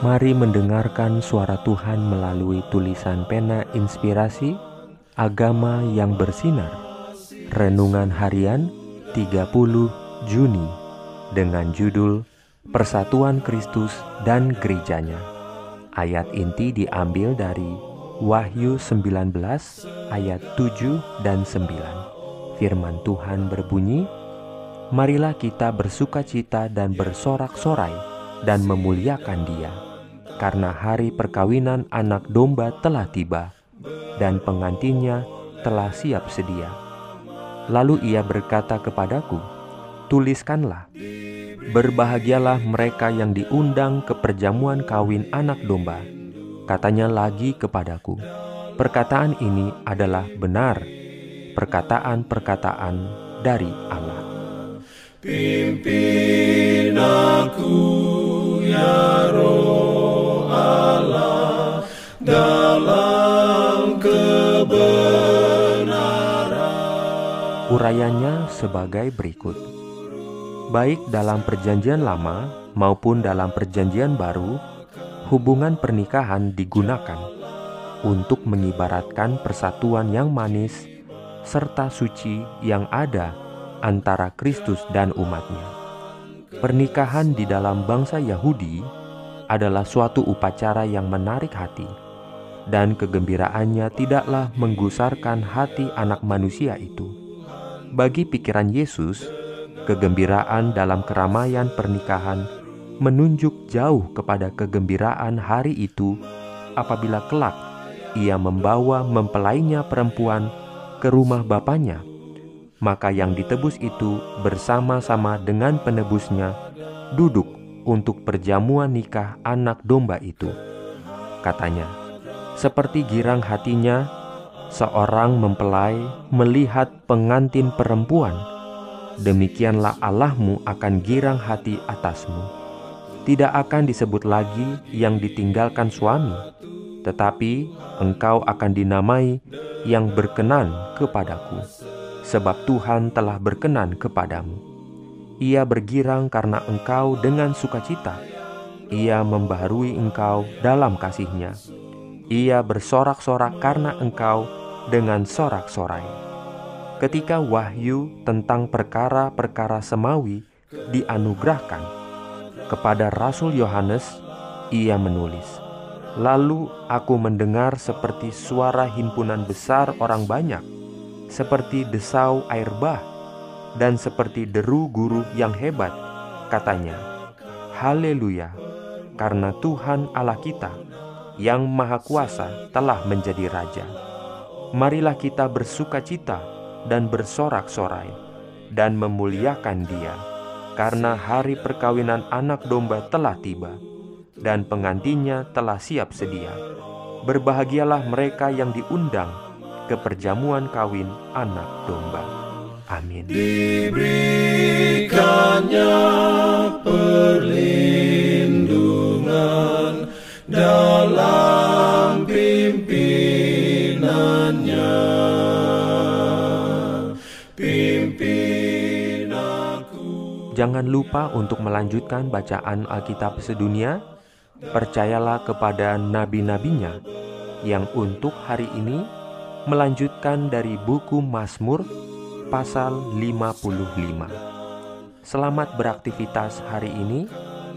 Mari mendengarkan suara Tuhan melalui tulisan pena inspirasi Agama yang bersinar. Renungan harian 30 Juni Dengan judul Persatuan Kristus dan Gerejanya. Ayat inti diambil dari Wahyu 19 ayat 7 dan 9 Firman Tuhan berbunyi Marilah kita bersuka cita dan bersorak-sorai dan memuliakan dia karena hari perkawinan anak domba telah tiba, dan pengantinnya telah siap sedia. Lalu ia berkata kepadaku, "Tuliskanlah, berbahagialah mereka yang diundang ke perjamuan kawin anak domba." Katanya lagi kepadaku, "Perkataan ini adalah benar, perkataan-perkataan dari Allah." Pimpin aku ya Roh Urayanya sebagai berikut. Baik dalam perjanjian lama maupun dalam perjanjian baru, hubungan pernikahan digunakan untuk mengibaratkan persatuan yang manis serta suci yang ada antara Kristus dan umatnya. Pernikahan di dalam bangsa Yahudi adalah suatu upacara yang menarik hati dan kegembiraannya tidaklah menggusarkan hati anak manusia itu. Bagi pikiran Yesus, kegembiraan dalam keramaian pernikahan menunjuk jauh kepada kegembiraan hari itu apabila kelak ia membawa mempelainya perempuan ke rumah bapaknya. Maka yang ditebus itu bersama-sama dengan penebusnya duduk untuk perjamuan nikah anak domba itu. Katanya, seperti girang hatinya, seorang mempelai melihat pengantin perempuan. Demikianlah Allahmu akan girang hati atasmu. Tidak akan disebut lagi yang ditinggalkan suami, tetapi engkau akan dinamai yang berkenan kepadaku, sebab Tuhan telah berkenan kepadamu. Ia bergirang karena engkau dengan sukacita. Ia membaharui engkau dalam kasihnya ia bersorak-sorak karena engkau dengan sorak-sorai. Ketika wahyu tentang perkara-perkara semawi dianugerahkan kepada Rasul Yohanes, ia menulis, Lalu aku mendengar seperti suara himpunan besar orang banyak, seperti desau air bah, dan seperti deru guru yang hebat. Katanya, Haleluya, karena Tuhan Allah kita yang Maha Kuasa telah menjadi Raja. Marilah kita bersuka cita dan bersorak-sorai dan memuliakan Dia, karena hari perkawinan Anak Domba telah tiba dan pengantinnya telah siap sedia. Berbahagialah mereka yang diundang ke perjamuan kawin Anak Domba. Amin. Diberikannya perlindungan dalam Jangan lupa untuk melanjutkan bacaan Alkitab sedunia. Percayalah kepada nabi-nabinya yang untuk hari ini melanjutkan dari buku Mazmur pasal 55. Selamat beraktivitas hari ini.